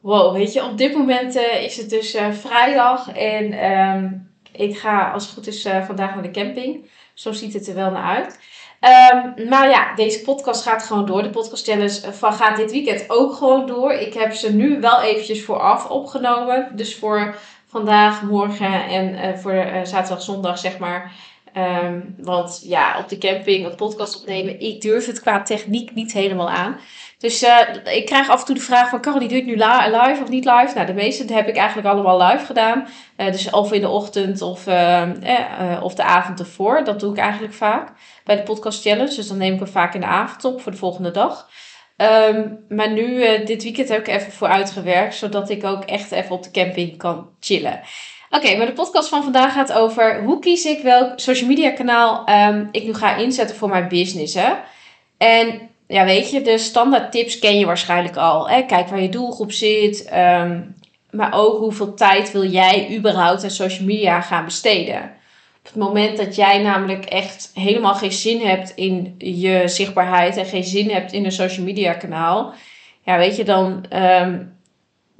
Wow, weet je, op dit moment uh, is het dus uh, vrijdag en um, ik ga als het goed is uh, vandaag naar de camping. Zo ziet het er wel naar uit. Um, maar ja, deze podcast gaat gewoon door. De podcast challenge van gaat dit weekend ook gewoon door. Ik heb ze nu wel eventjes vooraf opgenomen. Dus voor vandaag, morgen en voor zaterdag, zondag zeg maar. Um, want ja, op de camping een podcast opnemen, ik durf het qua techniek niet helemaal aan. Dus uh, ik krijg af en toe de vraag van, Carol, die doet nu live of niet live? Nou, de meeste heb ik eigenlijk allemaal live gedaan. Uh, dus of in de ochtend of, uh, of de avond ervoor. Dat doe ik eigenlijk vaak bij de podcast challenge. Dus dan neem ik hem vaak in de avond op voor de volgende dag. Um, maar nu, dit weekend heb ik even voor uitgewerkt, zodat ik ook echt even op de camping kan chillen. Oké, maar de podcast van vandaag gaat over hoe kies ik welk social media kanaal um, ik nu ga inzetten voor mijn business. Hè? En ja, weet je, de standaard tips ken je waarschijnlijk al. Hè? Kijk waar je doelgroep zit. Um, maar ook hoeveel tijd wil jij überhaupt aan social media gaan besteden. Op het moment dat jij namelijk echt helemaal geen zin hebt in je zichtbaarheid en geen zin hebt in een social media kanaal. Ja, weet je, dan um,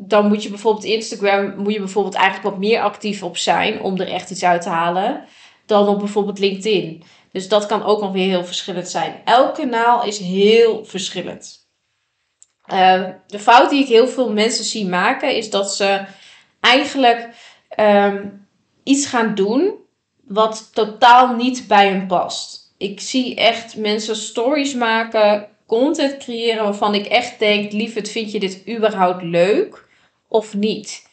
dan moet je bijvoorbeeld Instagram, moet je bijvoorbeeld eigenlijk wat meer actief op zijn om er echt iets uit te halen dan op bijvoorbeeld LinkedIn. Dus dat kan ook nog weer heel verschillend zijn. Elk kanaal is heel verschillend. Uh, de fout die ik heel veel mensen zie maken is dat ze eigenlijk um, iets gaan doen wat totaal niet bij hen past. Ik zie echt mensen stories maken, content creëren waarvan ik echt denk: lieverd, vind je dit überhaupt leuk? Of niet.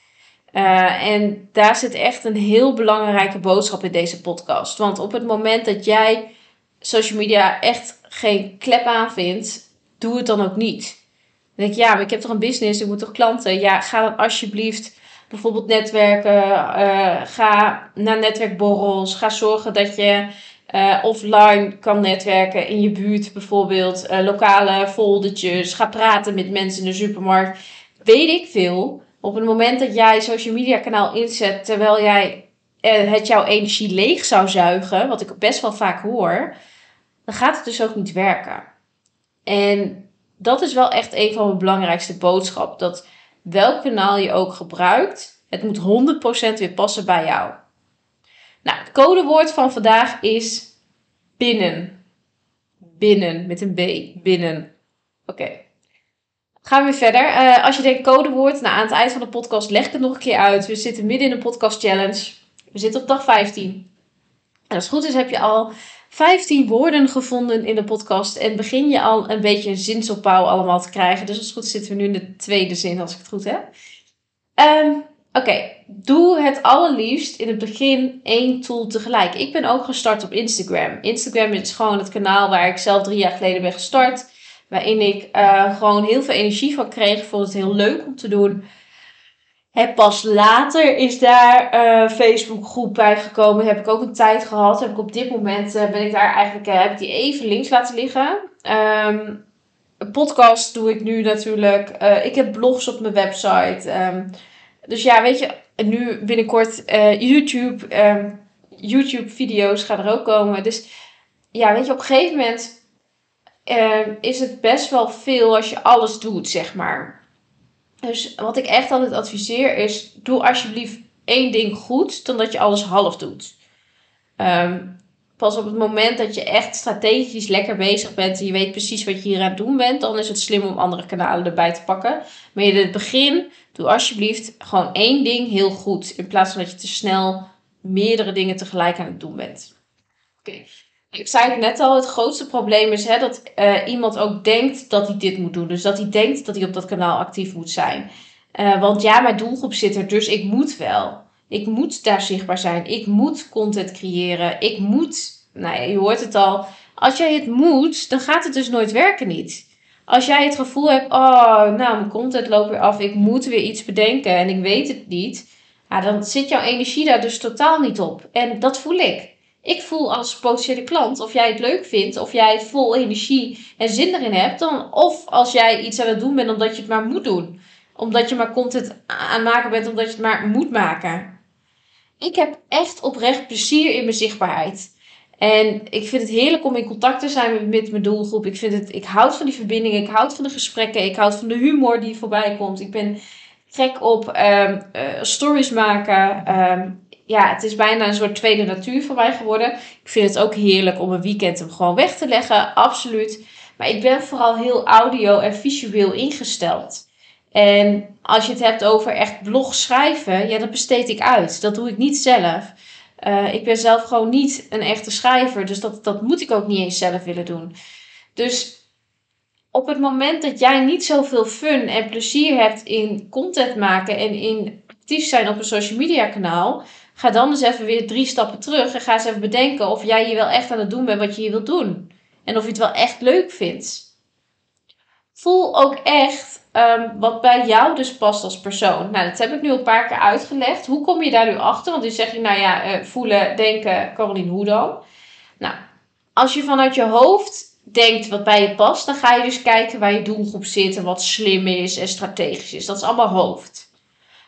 Uh, en daar zit echt een heel belangrijke boodschap in deze podcast. Want op het moment dat jij social media echt geen klep aan vindt, doe het dan ook niet. Denk je, ja, maar ik heb toch een business, ik moet toch klanten. Ja, ga dan alsjeblieft bijvoorbeeld netwerken. Uh, ga naar netwerkborrels. Ga zorgen dat je uh, offline kan netwerken in je buurt bijvoorbeeld. lokale foldertjes. Ga praten met mensen in de supermarkt. Weet ik veel. Op het moment dat jij social media kanaal inzet terwijl jij eh, het jouw energie leeg zou zuigen, wat ik best wel vaak hoor, dan gaat het dus ook niet werken. En dat is wel echt een van mijn belangrijkste boodschappen. Dat welk kanaal je ook gebruikt, het moet 100% weer passen bij jou. Nou, het codewoord van vandaag is binnen. Binnen, met een B. Binnen. Oké. Gaan we weer verder. Uh, als je denkt codewoord, nou, aan het eind van de podcast leg ik het nog een keer uit. We zitten midden in een podcast challenge. We zitten op dag 15. En als het goed is heb je al 15 woorden gevonden in de podcast. En begin je al een beetje zinsopbouw allemaal te krijgen. Dus als het goed is zitten we nu in de tweede zin, als ik het goed heb. Um, Oké, doe het allerliefst in het begin één tool tegelijk. Ik ben ook gestart op Instagram. Instagram is gewoon het kanaal waar ik zelf drie jaar geleden ben gestart Waarin ik uh, gewoon heel veel energie van kreeg. Ik vond het heel leuk om te doen. En pas later is daar uh, Facebook groep bij gekomen. Heb ik ook een tijd gehad. Heb ik op dit moment uh, ben ik daar eigenlijk heb ik die even links laten liggen. Um, een podcast doe ik nu natuurlijk. ik heb blogs op mijn website. Um, dus ja, weet je, nu binnenkort YouTube. Um, YouTube video's gaan er ook komen. Dus ja, weet je, op een gegeven moment uh, is het best wel veel als je alles doet, zeg maar. Dus wat ik echt altijd adviseer is: doe alsjeblieft één ding goed, dan dat je alles half doet. Um, pas op het moment dat je echt strategisch lekker bezig bent en je weet precies wat je hier aan het doen bent, dan is het slim om andere kanalen erbij te pakken. Maar in het begin, doe alsjeblieft gewoon één ding heel goed, in plaats van dat je te snel meerdere dingen tegelijk aan het doen bent. Oké. Ik zei het net al, het grootste probleem is hè, dat uh, iemand ook denkt dat hij dit moet doen. Dus dat hij denkt dat hij op dat kanaal actief moet zijn. Uh, want ja, mijn doelgroep zit er, dus ik moet wel. Ik moet daar zichtbaar zijn. Ik moet content creëren. Ik moet. Nou ja, je hoort het al. Als jij het moet, dan gaat het dus nooit werken niet. Als jij het gevoel hebt, oh, nou, mijn content loopt weer af, ik moet weer iets bedenken en ik weet het niet. Ja, dan zit jouw energie daar dus totaal niet op. En dat voel ik. Ik voel als potentiële klant of jij het leuk vindt, of jij vol energie en zin erin hebt, dan of als jij iets aan het doen bent omdat je het maar moet doen. Omdat je maar content aan maken bent omdat je het maar moet maken. Ik heb echt oprecht plezier in mijn zichtbaarheid. En ik vind het heerlijk om in contact te zijn met mijn doelgroep. Ik, vind het, ik houd van die verbindingen, ik houd van de gesprekken, ik houd van de humor die voorbij komt. Ik ben gek op um, stories maken. Ehm, ja, het is bijna een soort tweede natuur voor mij geworden. Ik vind het ook heerlijk om een weekend hem gewoon weg te leggen, absoluut. Maar ik ben vooral heel audio en visueel ingesteld. En als je het hebt over echt blog schrijven, ja, dat besteed ik uit. Dat doe ik niet zelf. Uh, ik ben zelf gewoon niet een echte schrijver, dus dat, dat moet ik ook niet eens zelf willen doen. Dus op het moment dat jij niet zoveel fun en plezier hebt in content maken en in actief zijn op een social media kanaal, ga dan eens even weer drie stappen terug en ga eens even bedenken of jij hier wel echt aan het doen bent wat je hier wilt doen. En of je het wel echt leuk vindt. Voel ook echt um, wat bij jou dus past als persoon. Nou, dat heb ik nu een paar keer uitgelegd. Hoe kom je daar nu achter? Want nu zeg je, nou ja, uh, voelen, denken, Caroline, hoe dan? Nou, als je vanuit je hoofd denkt wat bij je past, dan ga je dus kijken waar je doelgroep zit en wat slim is en strategisch is. Dat is allemaal hoofd.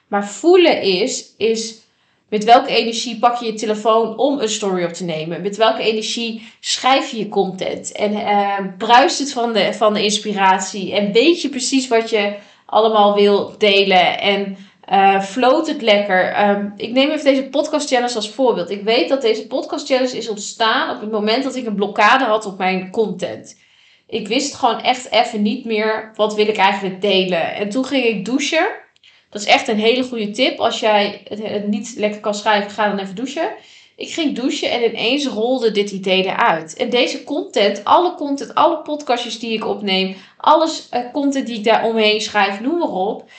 Maar voelen is, is met welke energie pak je je telefoon om een story op te nemen? Met welke energie schrijf je je content? En uh, bruist het van de, van de inspiratie? En weet je precies wat je allemaal wil delen? En uh, floot het lekker? Um, ik neem even deze podcast challenge als voorbeeld. Ik weet dat deze podcast challenge is ontstaan op het moment dat ik een blokkade had op mijn content. Ik wist gewoon echt even niet meer wat wil ik eigenlijk delen. En toen ging ik douchen. Dat is echt een hele goede tip. Als jij het niet lekker kan schrijven, ga dan even douchen. Ik ging douchen en ineens rolde dit idee eruit. En deze content, alle content, alle podcastjes die ik opneem, alles uh, content die ik daar omheen schrijf, noem maar op.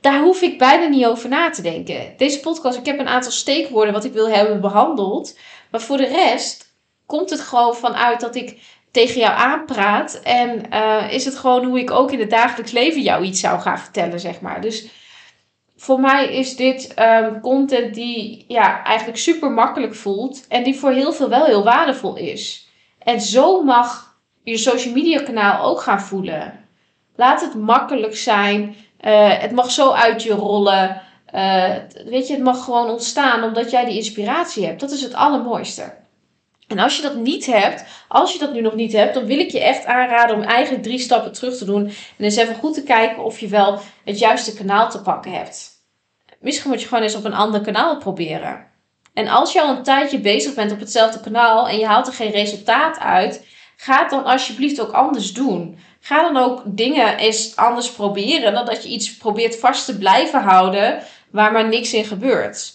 Daar hoef ik bijna niet over na te denken. Deze podcast, ik heb een aantal steekwoorden wat ik wil hebben behandeld. Maar voor de rest komt het gewoon vanuit dat ik tegen jou aanpraat. En uh, is het gewoon hoe ik ook in het dagelijks leven jou iets zou gaan vertellen, zeg maar. Dus voor mij is dit um, content die ja, eigenlijk super makkelijk voelt en die voor heel veel wel heel waardevol is. En zo mag je social media kanaal ook gaan voelen. Laat het makkelijk zijn. Uh, het mag zo uit je rollen. Uh, weet je, het mag gewoon ontstaan omdat jij die inspiratie hebt. Dat is het allermooiste. En als je dat niet hebt, als je dat nu nog niet hebt, dan wil ik je echt aanraden om eigenlijk drie stappen terug te doen. En eens even goed te kijken of je wel het juiste kanaal te pakken hebt. Misschien moet je gewoon eens op een ander kanaal proberen. En als je al een tijdje bezig bent op hetzelfde kanaal en je haalt er geen resultaat uit, ga dan alsjeblieft ook anders doen. Ga dan ook dingen eens anders proberen dan dat je iets probeert vast te blijven houden waar maar niks in gebeurt.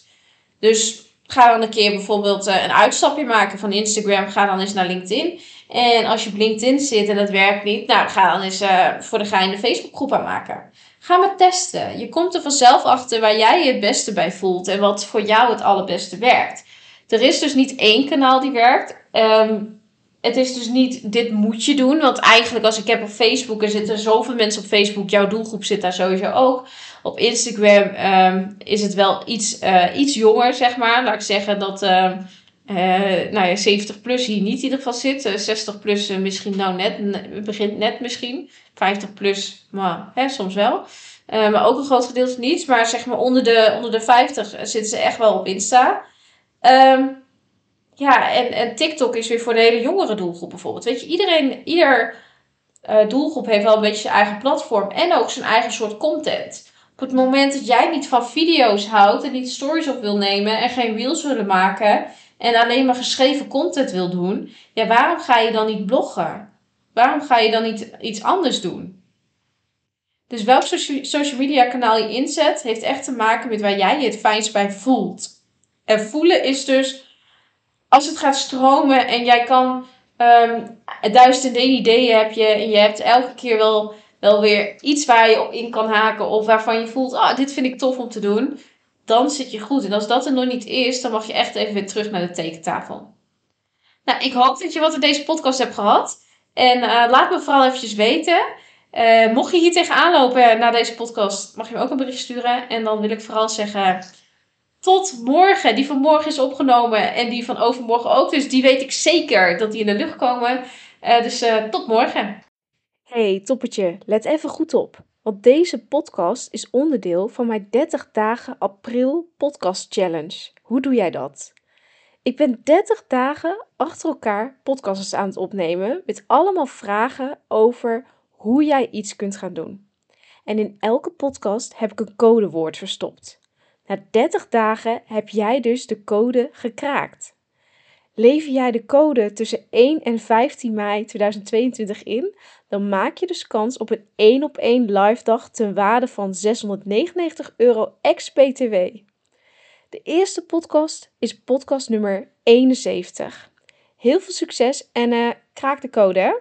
Dus ga dan een keer bijvoorbeeld eh, een uitstapje maken van Instagram. Ga dan eens naar LinkedIn. En als je op LinkedIn zit en dat werkt niet, nou, ga dan eens uh, voor de gein de Facebookgroep aanmaken. Ga maar testen. Je komt er vanzelf achter waar jij je het beste bij voelt en wat voor jou het allerbeste werkt. Er is dus niet één kanaal die werkt. Um, het is dus niet, dit moet je doen. Want eigenlijk als ik heb op Facebook, er zitten zoveel mensen op Facebook. Jouw doelgroep zit daar sowieso ook. Op Instagram um, is het wel iets, uh, iets jonger, zeg maar. Laat ik zeggen dat uh, nou ja, 70 plus hier niet in ieder geval zit. 60 plus misschien nou net, begint net misschien. 50 plus, maar hè, soms wel. maar ook een groot gedeelte niet. Maar zeg maar onder de, onder de 50 zitten ze echt wel op Insta. Um, ja, en, en TikTok is weer voor de hele jongere doelgroep bijvoorbeeld. Weet je, iedereen, ieder uh, doelgroep heeft wel een beetje zijn eigen platform en ook zijn eigen soort content. Op het moment dat jij niet van video's houdt en niet stories op wil nemen en geen reels willen maken en alleen maar geschreven content wil doen, ja, waarom ga je dan niet bloggen? Waarom ga je dan niet iets anders doen? Dus welk social media kanaal je inzet, heeft echt te maken met waar jij je het fijnst bij voelt. En voelen is dus als het gaat stromen en jij kan um, duizenden ideeën heb je en je hebt elke keer wel, wel weer iets waar je op in kan haken of waarvan je voelt, ah, dit vind ik tof om te doen, dan zit je goed. En als dat er nog niet is, dan mag je echt even weer terug naar de tekentafel. Nou, ik hoop dat je wat in deze podcast hebt gehad. En uh, laat me vooral eventjes weten. Eh, mocht je hier tegenaan lopen na deze podcast, mag je me ook een bericht sturen. En dan wil ik vooral zeggen, tot morgen. Die van morgen is opgenomen en die van overmorgen ook. Dus die weet ik zeker dat die in de lucht komen. Uh, dus uh, tot morgen. Hey toppertje, let even goed op. Want deze podcast is onderdeel van mijn 30 dagen april podcast challenge. Hoe doe jij dat? Ik ben 30 dagen achter elkaar podcasts aan het opnemen met allemaal vragen over hoe jij iets kunt gaan doen. En in elke podcast heb ik een codewoord verstopt. Na 30 dagen heb jij dus de code gekraakt. Lever jij de code tussen 1 en 15 mei 2022 in, dan maak je dus kans op een 1 op 1 live dag ten waarde van 699 euro ex-BTW. De eerste podcast is podcast nummer 71. Heel veel succes en uh, kraak de code hè!